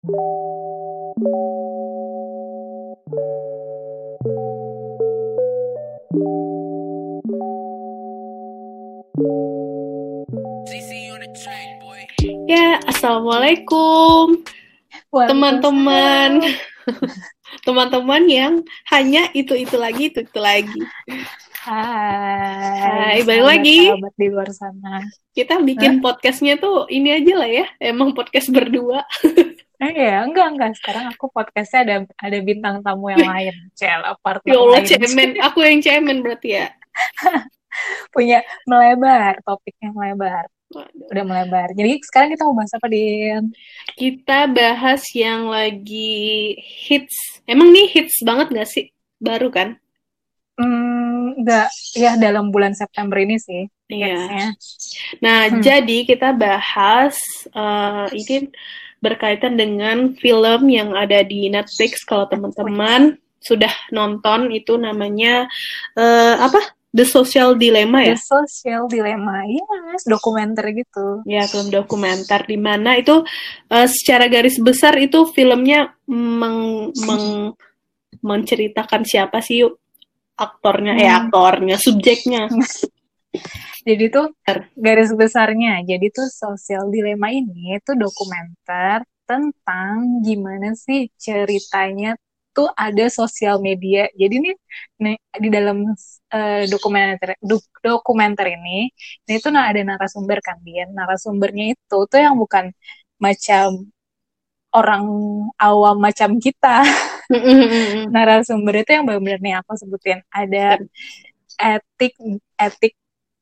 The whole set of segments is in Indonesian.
Ya, assalamualaikum teman-teman, teman-teman yang hanya itu itu lagi itu itu lagi. Hai, Hai, balik lagi. sahabat di luar sana. Kita bikin podcastnya tuh ini aja lah ya, emang podcast berdua. Eh ya, enggak enggak. Sekarang aku podcastnya ada ada bintang tamu yang lain. Cel, partner Ya Allah, lain. cemen. Aku yang cemen berarti ya. Punya melebar, topiknya melebar. Waduh. Udah melebar. Jadi sekarang kita mau bahas apa, Din? Kita bahas yang lagi hits. Emang nih hits banget gak sih? Baru kan? Hmm, enggak. Ya, dalam bulan September ini sih. Iya. Nah, Hmm. jadi kita bahas eh, ini berkaitan dengan film yang ada di Netflix. Kalau teman-teman sudah nonton itu namanya eh, apa? The Social Dilemma ya? The Social Dilemma. Yes, dokumenter gitu. Ya, film dokumenter di mana itu eh, secara garis besar itu filmnya meng- meng- menceritakan siapa sih yuk aktornya, eh Hmm. aktornya, subjeknya. Jadi tuh garis besarnya, jadi tuh sosial dilema ini tuh dokumenter tentang gimana sih ceritanya tuh ada sosial media. Jadi nih, nih, di dalam eh, dokumenter do- dokumenter ini, ini tuh nah, ada narasumber kan dia. Narasumbernya itu tuh yang bukan macam orang awam macam kita. narasumber itu yang benar-benar nih aku sebutin ada etik etik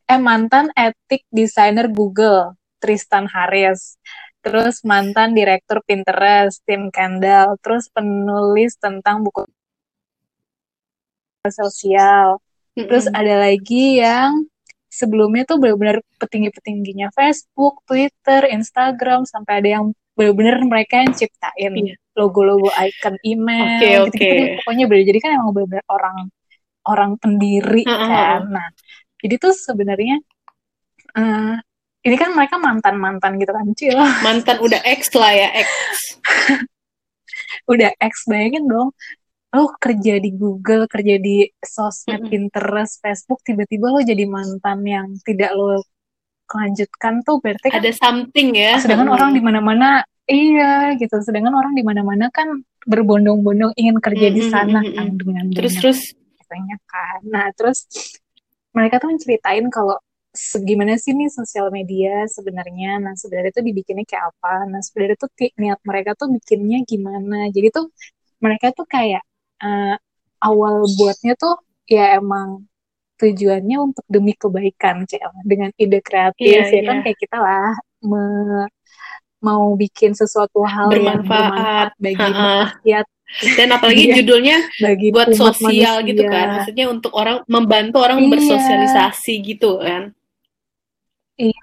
eh mantan etik desainer Google Tristan Harris terus mantan direktur Pinterest Tim Kendall terus penulis tentang buku sosial terus ada lagi yang sebelumnya tuh benar-benar petinggi-petingginya Facebook, Twitter, Instagram sampai ada yang benar-benar mereka yang ciptain Iya. logo-logo icon email Oke, gitu-gitu oke. deh. pokoknya bener jadi kan emang benar-benar orang orang pendiri Heeh, kan nah jadi tuh sebenarnya eh, ini kan mereka mantan-mantan gitu kan Cil. Mantan udah ex lah ya ex. Udah ex bayangin dong. Lo kerja di Google kerja di sosmed Mm-mm. Pinterest Facebook tiba-tiba lo jadi mantan yang tidak lo kelanjutkan tuh berarti kan ada something ya. sedangkan Mm. orang di mana-mana iya gitu. Sedangkan orang di mana-mana kan berbondong-bondong ingin kerja di Mm, mm, sana mm, mm, kan mm. dengan terus banyak terus? kan. Nah terus mereka tuh menceritain kalau gimana sih nih sosial media sebenarnya nah sebenarnya tuh dibikinnya kayak apa nah sebenarnya tuh niat mereka tuh bikinnya gimana jadi tuh mereka tuh kayak eh, awal buatnya tuh ya emang tujuannya untuk demi kebaikan CL dengan ide kreatif Iya, ya kan iya. kayak kita lah me- mau bikin sesuatu hal yang Bermanfaat. bermanfaat bagi Heeh. Dan apalagi Iya. judulnya bagi buat sosial gitu manusia. kan maksudnya untuk orang membantu orang Iya. bersosialisasi gitu kan Iya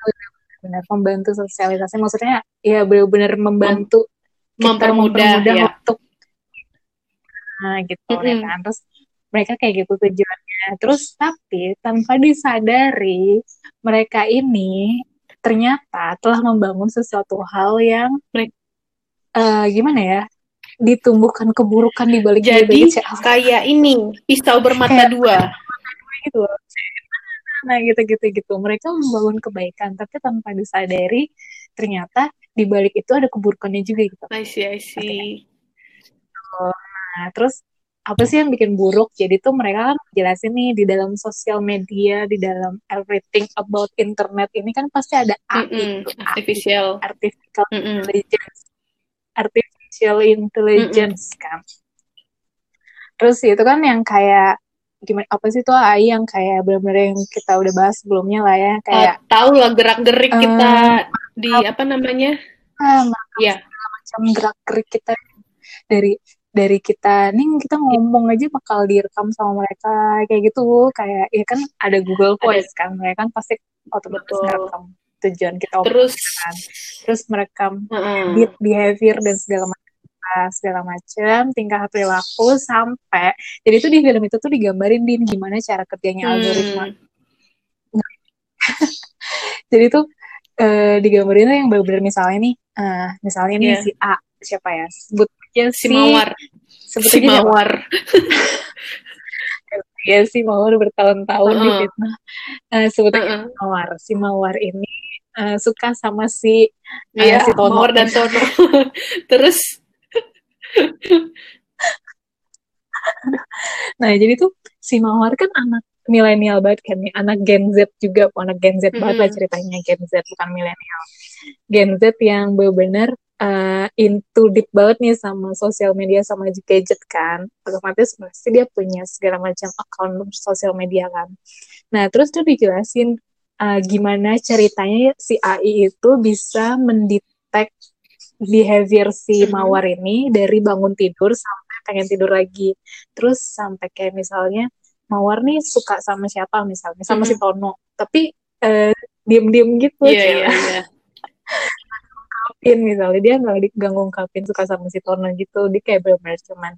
benar membantu sosialisasi maksudnya ya benar-benar membantu kita mempermudah mempermudah ya untuk nah gitu ya Mm-mm. kan terus mereka kayak gitu tujuannya terus tapi tanpa disadari mereka ini ternyata telah membangun sesuatu hal yang Mereka- eh, gimana ya ditumbuhkan keburukan di balik jadi kayak ini pisau bermata Kayak- dua gitu. Nah gitu-gitu gitu. Mereka membangun kebaikan, tapi tanpa disadari ternyata di balik itu ada keburukannya juga gitu. I see I see Nah terus apa sih yang bikin buruk? Jadi tuh mereka kan jelasin nih di dalam sosial media, di dalam everything about internet ini kan pasti ada AI gitu. AI, artificial artificial Mm-mm. intelligence, artificial intelligence kan. Terus itu kan yang kayak gimana apa sih tuh AI yang kayak benar-benar yang kita udah bahas sebelumnya lah ya kayak Ah, tahu lah gerak-gerik Eh, kita di apa namanya? Ah, ya macam gerak gerik kita dari dari kita. Nih kita ngomong aja bakal direkam sama mereka kayak gitu. Kayak ya kan ada Google Voice kan mereka kan pasti otomatis merekam tujuan kita terus kan. Terus merekam heeh. beat behavior dan segala macam segala macam tingkah perilaku sampai jadi itu di film itu tuh digambarin din gimana cara kerjanya algoritma. Hmm. jadi tuh eh, digambarin tuh yang bener-bener misalnya nih eh, misalnya nih Iya. si A siapa ya? Sebutnya si Mawar. Si Mawar. Ya si Mawar bertahun-tahun uh -uh. difitnah uh, sebutnya uh -uh. Mawar. Si Mawar ini uh, suka sama si uh, ya, si Tono. Mawar dan Tono. Terus nah jadi tuh si Mawar kan anak milenial banget kan nih anak Gen Z juga anak Gen Z mm -hmm. banget lah ceritanya. Gen Z bukan milenial. Gen Z yang benar-benar uh, into deep banget nih sama sosial media sama gadget kan. Otomatis pasti dia punya segala macam account sosial media kan. Nah terus tuh dijelasin uh, gimana ceritanya si AI itu bisa mendetek behavior si mawar ini dari bangun tidur sampai pengen tidur lagi. Terus sampai kayak misalnya mawar nih suka sama siapa misalnya sama mm -hmm. si Tono. Tapi uh, diem-diem gitu. Yeah, yeah, yeah ungkapin misalnya. Dia nggak diganggu ungkapin suka sama si Tono gitu. Dia kayak bener-bener cuman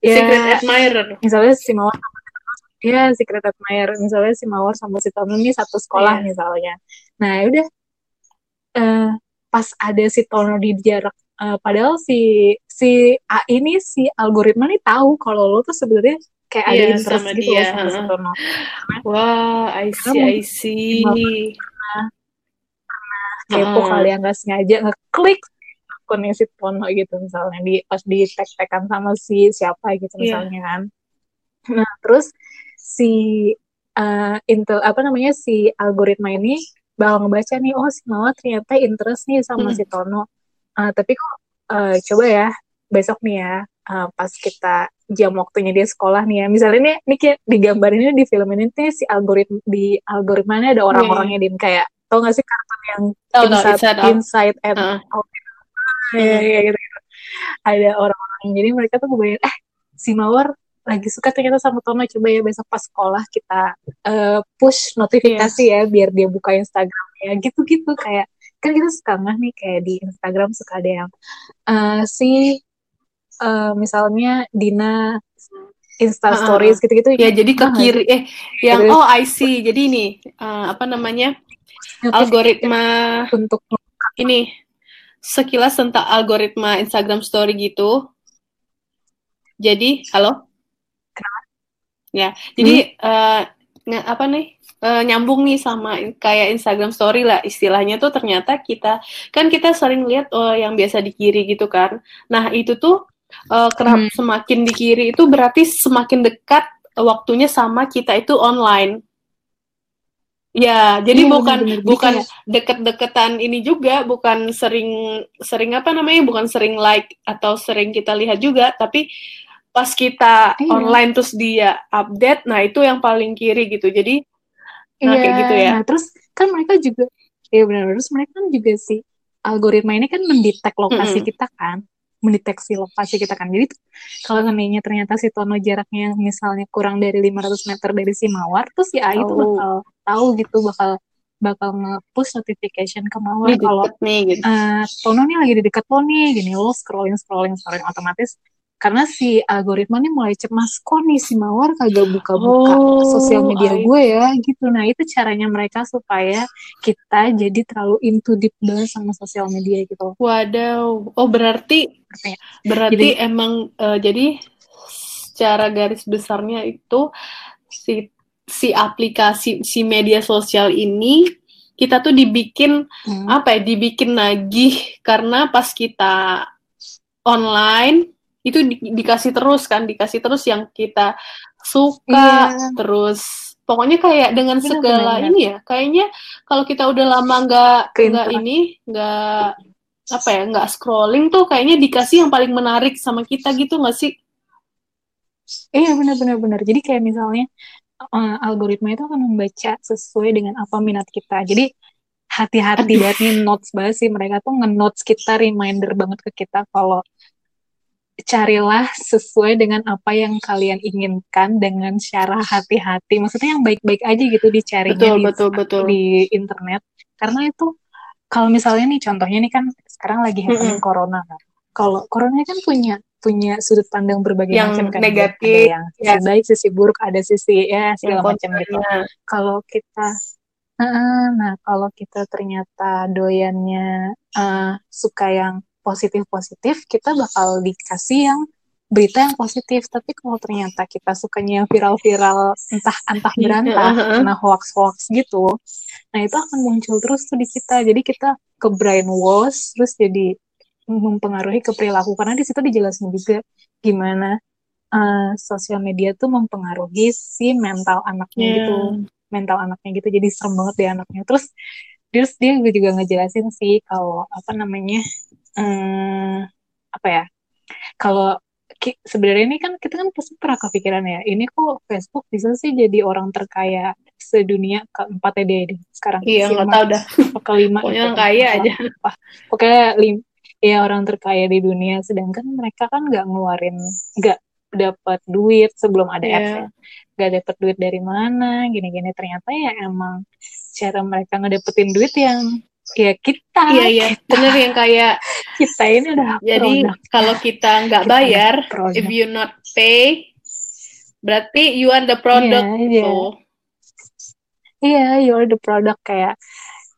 ya, secret admirer. misalnya si Mawar ya secret admirer. Misalnya si Mawar sama si Tono ini satu sekolah yeah. misalnya. Nah ya udah uh, pas ada si Tono di jarak uh, padahal si si A ini si algoritma nih tahu kalau lo tuh sebenarnya kayak yeah, ada iya, interest sama gitu dia. sama si Tono. Wah, wow, I see, I see kepo uh. kali yang nggak sengaja ngeklik akunnya si Tono gitu misalnya di pas di tag tagan sama si siapa gitu yeah. misalnya kan nah terus si uh, intel apa namanya si algoritma ini bakal ngebaca nih oh si Mawar ternyata interest nih sama hmm. si Tono uh, tapi kok uh, coba ya besok nih ya uh, pas kita jam waktunya dia sekolah nih ya misalnya ini ini kayak di gambar ini di film ini nih si algoritma di algoritmanya ada orang-orangnya yeah. din kayak tau gak sih kartun yang oh, inside, no, inside, inside and uh. out ya, ya, gitu, gitu. ada orang-orang jadi mereka tuh kebayang eh si Mawar lagi suka ternyata sama Tono coba ya besok pas sekolah kita uh, push notifikasi yeah. ya biar dia buka Instagram ya gitu-gitu kayak kan kita suka nggak nih kayak di Instagram suka ada yang uh, si uh, misalnya Dina Insta Stories uh, gitu-gitu ya jadi ke kiri eh yang oh I see jadi ini uh, apa namanya algoritma untuk ini sekilas tentang algoritma Instagram Story gitu. Jadi, halo? Ya, jadi hmm. uh, apa nih? Uh, nyambung nih sama kayak Instagram Story lah istilahnya tuh ternyata kita kan kita sering lihat oh yang biasa di kiri gitu kan. Nah itu tuh uh, kerap hmm. semakin di kiri itu berarti semakin dekat waktunya sama kita itu online. Ya, jadi iya, bukan bener -bener. bukan deket-deketan ini juga, bukan sering sering apa namanya, bukan sering like atau sering kita lihat juga, tapi pas kita iya. online terus dia update, nah itu yang paling kiri gitu. Jadi nah iya, kayak gitu ya. Nah, terus kan mereka juga ya benar terus mereka kan juga si algoritma ini kan mendetek lokasi mm -hmm. kita kan mendeteksi lokasi kita kan. Jadi kalau seandainya ternyata si Tono jaraknya misalnya kurang dari 500 meter dari si Mawar, terus si A itu bakal tahu gitu bakal bakal nge-push notification ke Mawar kalau nih, gitu. uh, Tono nih lagi di dekat lo nih, gini lo scrolling scrolling scrolling otomatis karena si algoritma nih mulai cemas kok nih si mawar kagak buka-buka oh, sosial media I... gue ya? Gitu. Nah itu caranya mereka supaya kita jadi terlalu into deep banget sama sosial media gitu. Wadaw. Oh berarti berarti jadi, emang uh, jadi secara garis besarnya itu si si aplikasi si media sosial ini kita tuh dibikin hmm. apa ya? Dibikin lagi karena pas kita online itu di, dikasih terus kan dikasih terus yang kita suka iya. terus pokoknya kayak dengan bener, segala bener. ini ya kayaknya kalau kita udah lama nggak nggak ini nggak apa ya nggak scrolling tuh kayaknya dikasih yang paling menarik sama kita gitu nggak sih? Iya benar-benar benar jadi kayak misalnya uh, algoritma itu akan membaca sesuai dengan apa minat kita. Jadi hati-hati banget nih notes banget sih. Mereka tuh nge-notes kita reminder banget ke kita kalau carilah sesuai dengan apa yang kalian inginkan dengan cara hati-hati. Maksudnya yang baik-baik aja gitu dicarinya betul, di, betul, betul. di internet. Karena itu kalau misalnya nih contohnya nih kan sekarang lagi happening mm -hmm. corona kan. Kalau corona kan punya punya sudut pandang berbagai yang macam kan. Negatif, ada yang sisi ya. baik, sisi buruk, ada sisi ya segala macam gitu. Kalau kita Nah, kalau kita ternyata doyannya uh, suka yang positif-positif kita bakal dikasih yang berita yang positif. Tapi kalau ternyata kita sukanya yang viral-viral entah entah berantah kena hoax-hoax gitu nah itu akan muncul terus tuh di kita. Jadi kita ke brainwash terus jadi mempengaruhi ke perilaku. Karena di situ dijelasin juga gimana uh, sosial media tuh mempengaruhi si mental anaknya yeah. gitu. Mental anaknya gitu. Jadi serem banget deh anaknya. Terus terus dia juga ngejelasin sih kalau apa namanya um, apa ya kalau sebenarnya ini kan kita kan pasti pernah kepikiran ya ini kok Facebook bisa sih jadi orang terkaya sedunia keempat ya deh sekarang iya nggak tahu dah. kelima pokoknya yang kaya aja. apa? Pokoknya lim ya orang terkaya di dunia sedangkan mereka kan nggak ngeluarin nggak dapat duit sebelum ada yeah. apps ya. Gak dapat duit dari mana gini-gini. Ternyata ya emang cara mereka ngedapetin duit yang ya kita. Iya iya. Bener yang kayak kita ini udah jadi kalau kita nggak bayar if you not pay berarti you are the product. Yeah, yeah. So. Iya, yeah, you are the product. Kayak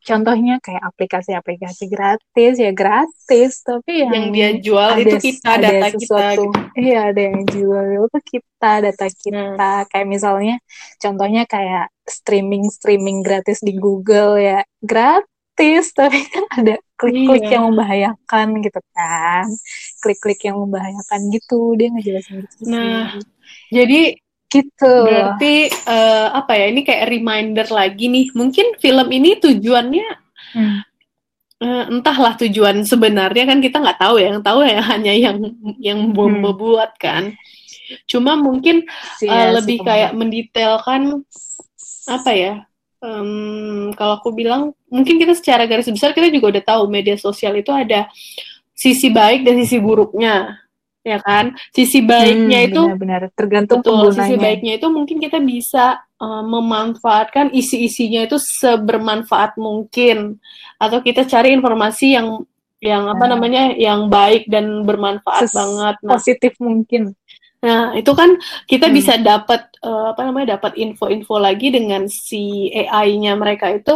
contohnya kayak aplikasi-aplikasi gratis. Ya gratis. Tapi yang, yang dia jual ada, itu kita ada data sesuatu, kita gitu. iya ada yang jual itu kita data kita. Hmm. kayak misalnya contohnya kayak streaming streaming gratis di Google ya. Gratis tapi kan ada klik-klik iya. yang membahayakan gitu kan klik-klik yang membahayakan gitu dia ngejelasin gitu nah sih. jadi gitu. Berarti uh, apa ya? Ini kayak reminder lagi nih. Mungkin film ini tujuannya hmm. uh, entahlah tujuan sebenarnya kan kita nggak tahu ya. Yang tahu ya hanya yang yang bom hmm. buat kan. Cuma mungkin uh, lebih kayak mendetailkan apa ya? Um, kalau aku bilang mungkin kita secara garis besar kita juga udah tahu media sosial itu ada sisi baik dan sisi buruknya ya kan? Sisi baiknya hmm, itu benar-benar. Tergantung betul, penggunanya. sisi baiknya itu mungkin kita bisa uh, memanfaatkan isi-isinya itu sebermanfaat mungkin. Atau kita cari informasi yang yang apa nah. namanya yang baik dan bermanfaat Ses banget. Nah, positif mungkin nah itu kan kita hmm. bisa dapat uh, apa namanya dapat info-info lagi dengan si AI-nya mereka itu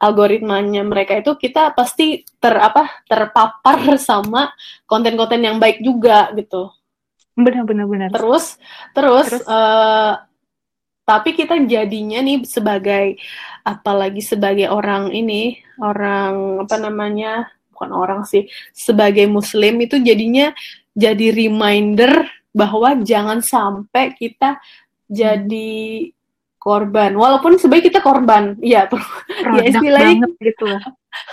algoritmanya mereka itu kita pasti ter apa terpapar sama konten-konten yang baik juga gitu. Benar-benar benar. Terus terus, terus? Uh, tapi kita jadinya nih sebagai apalagi sebagai orang ini orang apa namanya bukan orang sih sebagai muslim itu jadinya jadi reminder bahwa jangan sampai kita jadi korban. Walaupun sebaik kita korban. Iya ya istilahnya gitu.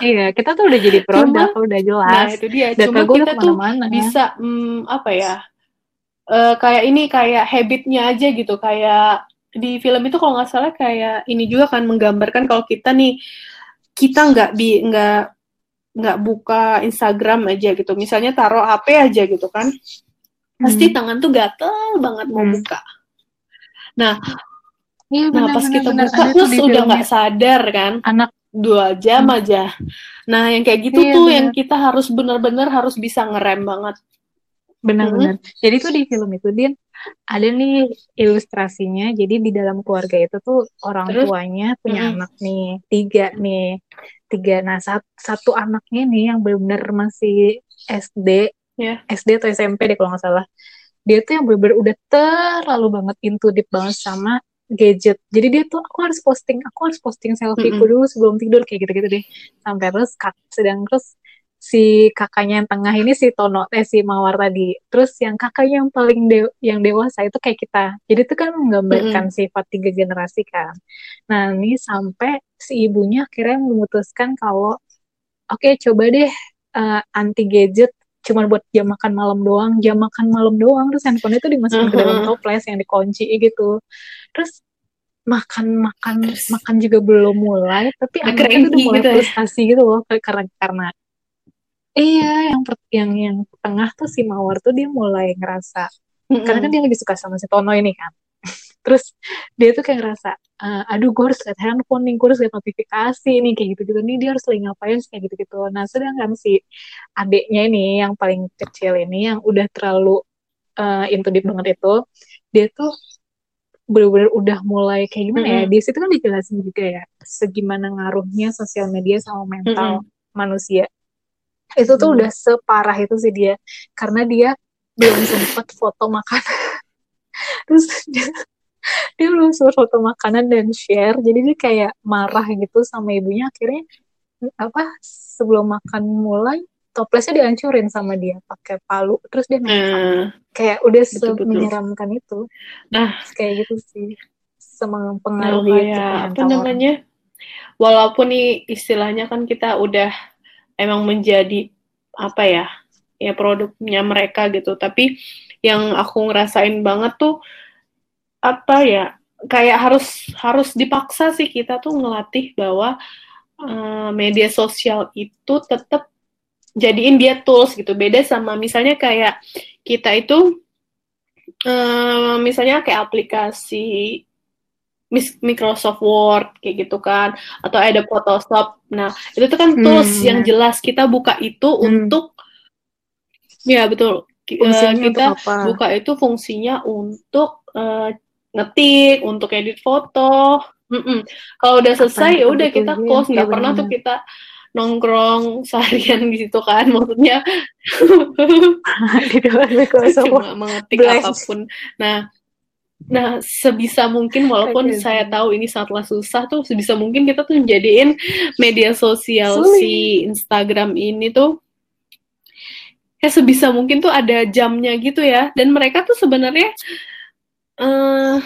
Iya kita tuh udah jadi produk Cuma, udah jelas. nah itu dia. Data Cuma kita tuh mana bisa hmm, apa ya uh, kayak ini kayak habitnya aja gitu. Kayak di film itu kalau nggak salah kayak ini juga kan menggambarkan kalau kita nih kita nggak bi nggak nggak buka Instagram aja gitu. Misalnya taruh HP aja gitu kan pasti hmm. tangan tuh gatel banget mau hmm. buka nah Iya, bener, nah pas bener, kita bener. buka terus udah nggak sadar kan anak dua jam hmm. aja. Nah yang kayak gitu iya, tuh bener. yang kita harus bener-bener harus bisa ngerem banget. Benar-benar. Hmm. Jadi tuh di film itu dia ada nih ilustrasinya. Jadi di dalam keluarga itu tuh orang Terus? tuanya punya hmm. anak nih tiga nih tiga. Nah satu, satu anaknya nih yang benar-benar masih SD, yeah. SD atau SMP deh kalau nggak salah. Dia tuh yang benar-benar udah terlalu banget into deep banget sama gadget jadi dia tuh aku harus posting aku harus posting selfie ku mm -hmm. dulu sebelum tidur kayak gitu-gitu deh sampai terus kak sedang terus si kakaknya yang tengah ini si Tono eh si Mawar tadi terus yang kakaknya yang paling de yang dewasa itu kayak kita jadi itu kan menggambarkan mm -hmm. sifat tiga generasi kan nah ini sampai si ibunya akhirnya memutuskan kalau oke okay, coba deh uh, anti gadget cuman buat jam makan malam doang jam makan malam doang terus handphone itu dimasukin uh -huh. ke dalam toples yang dikunci gitu terus makan makan terus. makan juga belum mulai tapi akhirnya itu udah mulai gitu ya? frustasi ya? gitu loh karena karena iya yang per, yang yang tengah tuh si mawar tuh dia mulai ngerasa mm -hmm. karena kan dia lebih suka sama si Tono ini kan terus dia tuh kayak ngerasa uh, aduh gue harus lihat handphone nih gue harus lihat notifikasi nih kayak gitu gitu nih dia harus lagi ngapain kayak gitu gitu nah sedangkan si adiknya ini yang paling kecil ini yang udah terlalu uh, into deep banget itu dia tuh bener-bener udah mulai kayak gimana mm -hmm. ya di situ kan dijelasin juga ya segimana ngaruhnya sosial media sama mental mm -hmm. manusia itu tuh hmm. udah separah itu sih dia karena dia belum sempat foto makanan terus dia, dia belum sempat foto makanan dan share jadi dia kayak marah gitu sama ibunya. Akhirnya apa sebelum makan mulai toplesnya dihancurin sama dia pakai palu terus dia hmm. kayak udah betul, betul. menyeramkan itu. Nah. Kayak gitu sih. Mempengaruhi nah, kayak apa namanya? Walaupun nih istilahnya kan kita udah emang menjadi apa ya ya produknya mereka gitu. Tapi yang aku ngerasain banget tuh apa ya kayak harus harus dipaksa sih kita tuh ngelatih bahwa uh, media sosial itu tetap jadiin dia tools gitu beda sama misalnya kayak kita itu uh, misalnya kayak aplikasi Microsoft Word kayak gitu kan atau ada Photoshop. Nah, itu tuh kan tools hmm. yang jelas kita buka itu hmm. untuk ya betul. uh, kita buka itu fungsinya untuk uh, ngetik, untuk edit foto. Mm -mm. Kalau udah selesai ya udah kita close, nggak pernah tuh kita nongkrong seharian di situ kan maksudnya di cuma mengetik apa pun. Nah, Nah, sebisa mungkin walaupun okay. saya tahu ini sangatlah susah tuh, sebisa mungkin kita tuh menjadiin media sosial Sulit. si Instagram ini tuh ya sebisa mungkin tuh ada jamnya gitu ya. Dan mereka tuh sebenarnya uh,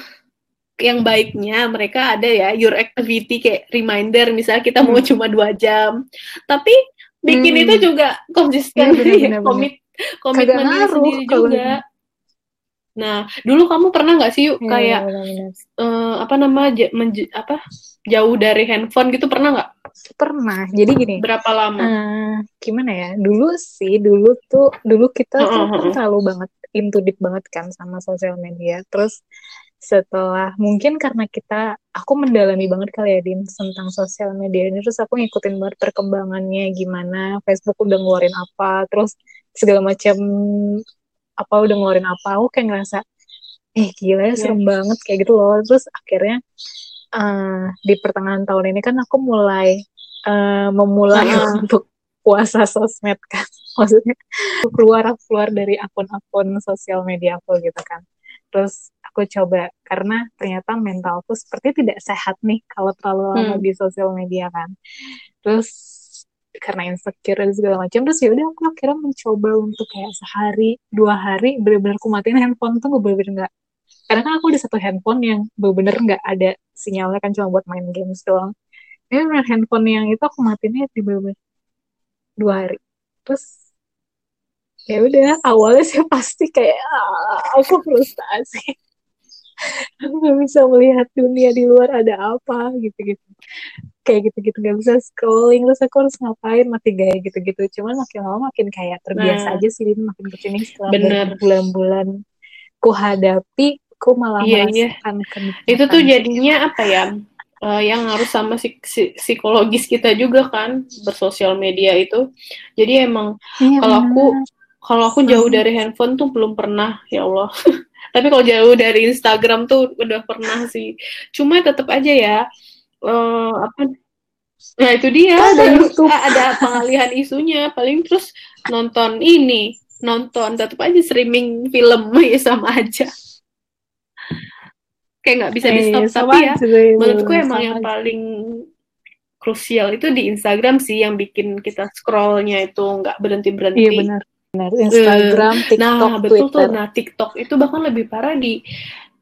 yang baiknya mereka ada ya your activity kayak reminder misalnya kita hmm. mau cuma dua jam tapi bikin hmm. itu juga konsisten ya, komit komitmen sendiri juga Nah, dulu kamu pernah nggak sih yuk iya, kayak ya, uh, apa nama apa jauh dari handphone gitu pernah nggak? Pernah. Jadi gini. Berapa lama? Uh, gimana ya? Dulu sih, dulu tuh dulu kita uh, tuh uh, uh. terlalu banget into deep banget kan sama sosial media. Terus setelah mungkin karena kita aku mendalami banget kali ya din tentang sosial media ini terus aku ngikutin banget perkembangannya gimana Facebook udah ngeluarin apa terus segala macam apa udah ngeluarin apa aku kayak ngerasa eh gila ya iya. serem yeah. banget kayak gitu loh terus akhirnya uh, di pertengahan tahun ini kan aku mulai uh, memulai uh. untuk puasa sosmed kan maksudnya aku keluar aku keluar dari akun-akun sosial media aku gitu kan terus aku coba karena ternyata mentalku seperti tidak sehat nih kalau terlalu lama hmm. di sosial media kan terus karena insecure dan segala macam terus ya udah aku akhirnya mencoba untuk kayak sehari dua hari benar-benar aku matiin handphone tuh gue bener-bener nggak karena kan aku di satu handphone yang bener-bener nggak ada sinyalnya kan cuma buat main games doang. Ini bener handphone yang itu aku matiin di bener-bener dua hari. Terus ya udah awalnya sih pasti kayak ah, aku frustasi. Aku nggak bisa melihat dunia di luar ada apa gitu-gitu. Kayak gitu-gitu gak bisa scrolling terus aku harus ngapain mati gaya gitu-gitu. Cuman makin lama makin kayak terbiasa nah, aja sih makin ke sini setelah berbulan-bulan ku hadapi ku malah iya, iya. merasakan iya. itu tuh jadinya apa ya? Uh, yang harus sama si, si, psikologis kita juga kan bersosial media itu. Jadi emang iya, kalau aku kalau aku jauh dari handphone tuh belum pernah ya Allah. Tapi kalau jauh dari Instagram tuh udah pernah sih. Cuma tetap aja ya uh, apa nah itu dia. Ada YouTube. ada pengalihan isunya. Paling terus nonton ini nonton tetap aja streaming film ya sama aja. Kayak nggak bisa di stop eh, tapi ya menurutku emang yang aja. paling krusial itu di Instagram sih yang bikin kita scrollnya itu nggak berhenti berhenti iya benar benar. Instagram uh, TikTok nah betul Twitter. tuh nah TikTok itu bahkan lebih parah di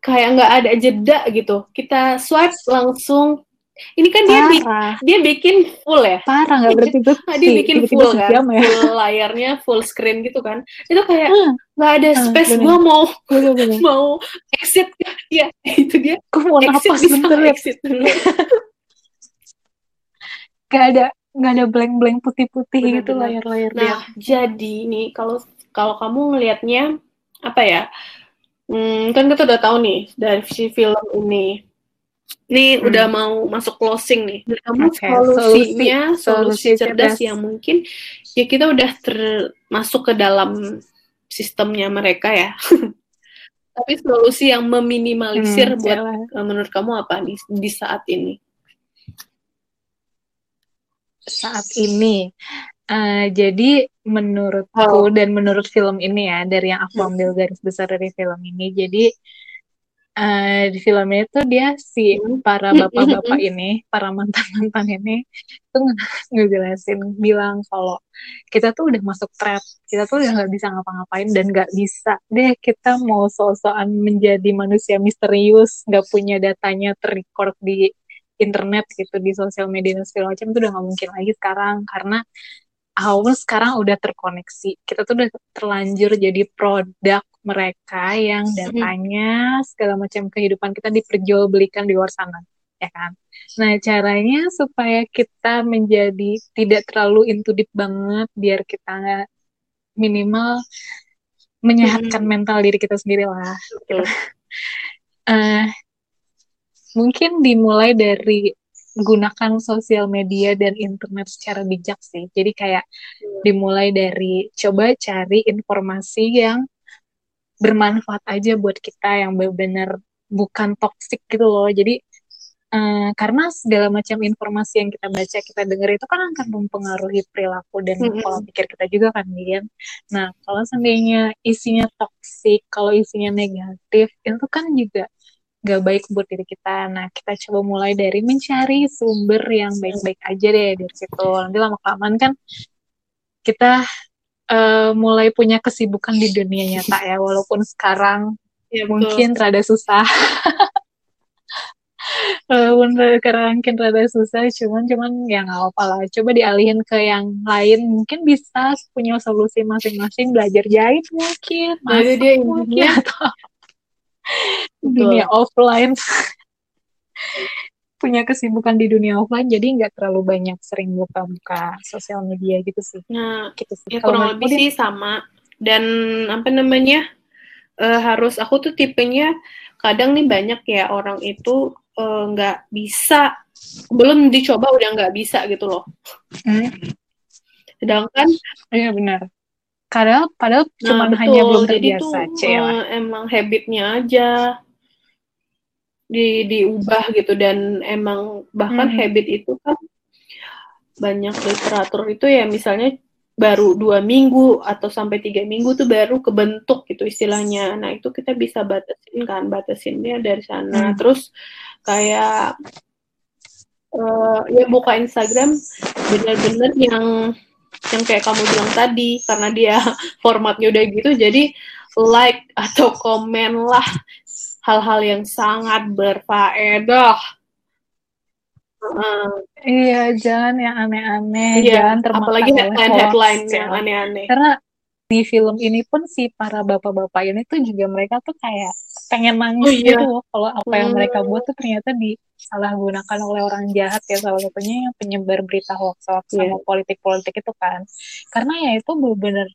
kayak nggak ada jeda gitu. Kita swipe langsung ini kan dia bi dia bikin full ya. Parah nggak berarti tuh. dia bikin full kan, ya. full layarnya full screen gitu kan. Itu kayak nggak ada space. Gue mau bener, bener. mau exit ya itu dia. Gue mau exit napas bentar ya. Exit dulu. gak ada nggak ada blank-blank putih-putih gitu layar-layar nah, dia. jadi nih kalau kalau kamu ngelihatnya apa ya? Hmm, kan kita udah tahu nih dari si film ini Nih hmm. udah mau masuk closing nih. Kamu okay. solusinya solusi, solusi cerdas, cerdas yang mungkin ya kita udah termasuk ke dalam sistemnya mereka ya. Tapi solusi yang meminimalisir hmm, buat jalan. Eh, menurut kamu apa di, di saat ini? Saat ini Uh, jadi menurutku oh. dan menurut film ini ya dari yang aku ambil garis besar dari film ini jadi uh, di filmnya itu dia si hmm. para bapak-bapak ini para mantan-mantan ini tuh ngejelasin bilang kalau kita tuh udah masuk trap kita tuh udah nggak bisa ngapa-ngapain dan nggak bisa deh kita mau so-soan menjadi manusia misterius nggak punya datanya terrecord di internet gitu di sosial media dan segala macam itu udah nggak mungkin lagi sekarang karena awal sekarang udah terkoneksi. Kita tuh udah terlanjur jadi produk mereka yang datanya segala macam kehidupan kita diperjualbelikan di luar sana, ya kan? Nah, caranya supaya kita menjadi tidak terlalu deep banget biar kita minimal menyehatkan hmm. mental diri kita sendiri lah. Gitu. Uh, mungkin dimulai dari gunakan sosial media dan internet secara bijak sih. Jadi kayak hmm. dimulai dari coba cari informasi yang bermanfaat aja buat kita yang benar-benar bukan toksik gitu loh. Jadi uh, karena segala macam informasi yang kita baca, kita dengar itu kan akan mempengaruhi perilaku dan -hmm. pola pikir kita juga kan, Dian. Nah, kalau seandainya isinya toksik, kalau isinya negatif, itu kan juga gak baik buat diri kita. Nah, kita coba mulai dari mencari sumber yang baik-baik aja deh dari situ. Nanti lama-kelamaan kan kita uh, mulai punya kesibukan di dunia nyata ya, walaupun sekarang ya, mungkin rada susah. walaupun sekarang mungkin rada susah, cuman cuman ya nggak apa-apa lah. Coba dialihin ke yang lain, mungkin bisa punya solusi masing-masing. Belajar jahit mungkin, masak dia mungkin atau dunia offline punya kesibukan di dunia offline jadi nggak terlalu banyak sering buka-buka sosial media gitu sih. Nah, gitu sih. Ya, kurang lebih sih sama dan apa namanya uh, harus aku tuh tipenya kadang nih banyak ya orang itu eh, nggak uh, bisa belum dicoba udah nggak bisa gitu loh. Hmm. Sedangkan iya benar. Padahal padahal nah, cuma hanya belum terbiasa, Jadi tuh, uh, emang habitnya aja di diubah gitu dan emang bahkan hmm. habit itu kan banyak literatur itu ya misalnya baru dua minggu atau sampai tiga minggu tuh baru kebentuk gitu istilahnya. Nah itu kita bisa batasin kan, batasinnya dari sana. Hmm. Terus kayak uh, ya buka Instagram bener-bener yang yang kayak kamu bilang tadi karena dia formatnya udah gitu jadi like atau komen lah hal-hal yang sangat berfaedah Uh, iya, jangan yang aneh-aneh, iya, jangan termakan apalagi headline headline yang aneh-aneh. Karena di film ini pun si para bapak-bapak ini tuh juga mereka tuh kayak pengen nangis oh, iya. gitu kalau apa yang mereka buat tuh ternyata di disalahgunakan oleh orang jahat ya salah satunya yang penyebar berita hoax hoax yeah. sama politik-politik itu kan karena ya itu benar-benar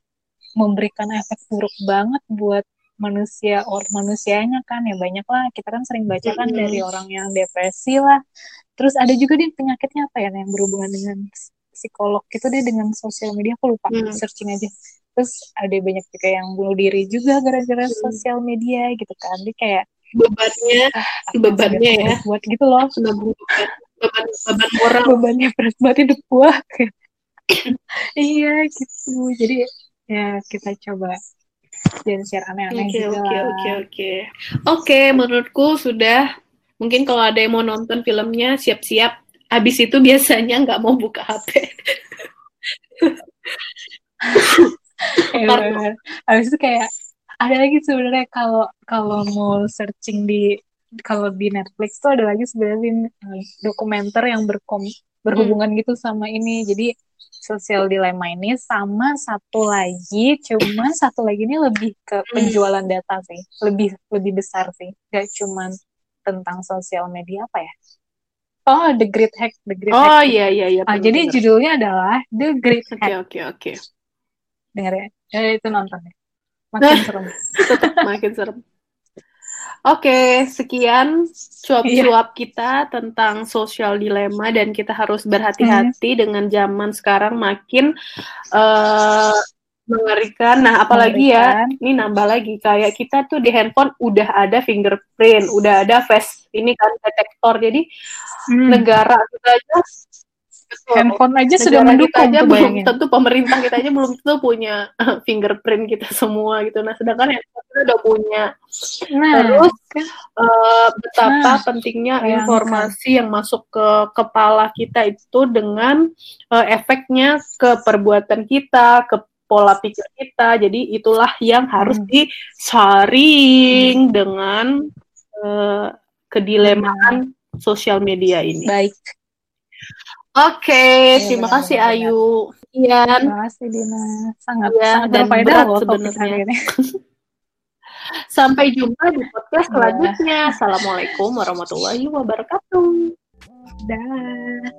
memberikan efek buruk banget buat manusia or manusianya kan ya banyak lah. Kita kan sering baca kan -hmm. dari orang yang depresi lah. Terus ada juga dia penyakitnya apa ya yang berhubungan dengan psikolog itu dia dengan sosial media aku lupa mm. searching aja. Terus ada banyak juga yang bunuh diri juga gara-gara mm. sosial media gitu kan. Dia kayak bebannya ah, bebannya ya? buat gitu loh. Beban beban beban moral. Bebannya berat banget hidup gua. Iya gitu. Jadi ya kita coba jangan share aneh-aneh okay, juga oke oke oke. Oke menurutku sudah. Mungkin kalau ada yang mau nonton filmnya siap-siap. Habis itu biasanya nggak mau buka HP habis itu kayak ada lagi sebenarnya kalau kalau mau searching di kalau di Netflix tuh ada lagi sebenarnya eh, dokumenter yang berkom berhubungan hmm. gitu sama ini. Jadi sosial dilema ini sama satu lagi cuma satu lagi ini lebih ke hmm. penjualan data sih. Lebih lebih besar sih. Gak cuma tentang sosial media apa ya? Oh The Great Hack The Great oh, Hack. oh iya iya iya ah, jadi judulnya adalah The Great Hack oke okay, oke okay, oke. Okay. dengar ya? Ya itu nonton ya. Makin serem. Makin serem Oke, sekian suap-suap iya. kita tentang sosial dilema dan kita harus berhati-hati hmm. dengan zaman sekarang makin uh, mengerikan. Nah, apalagi ya, ini nambah lagi kayak kita tuh di handphone udah ada fingerprint, udah ada face ini kan detektor. Jadi hmm. negara kita aja Betul. Handphone aja Negara sudah mendukung aja belum tentu pemerintah kita aja belum tentu punya fingerprint kita semua gitu. Nah, sedangkan handphone kita udah punya. Nah, Terus uh, betapa nah, pentingnya informasi yang masuk ke kepala kita itu dengan uh, efeknya ke perbuatan kita, ke pola pikir kita. Jadi itulah yang harus hmm. disaring hmm. dengan uh, kedilemaan hmm. sosial media ini. Baik. Oke, okay, ya, terima kasih benar. Ayu. Iya. Terima kasih Dina. Sangat ya, sangat dan berat sebenarnya. Sampai jumpa di podcast ya. selanjutnya. Assalamualaikum warahmatullahi wabarakatuh. Dah.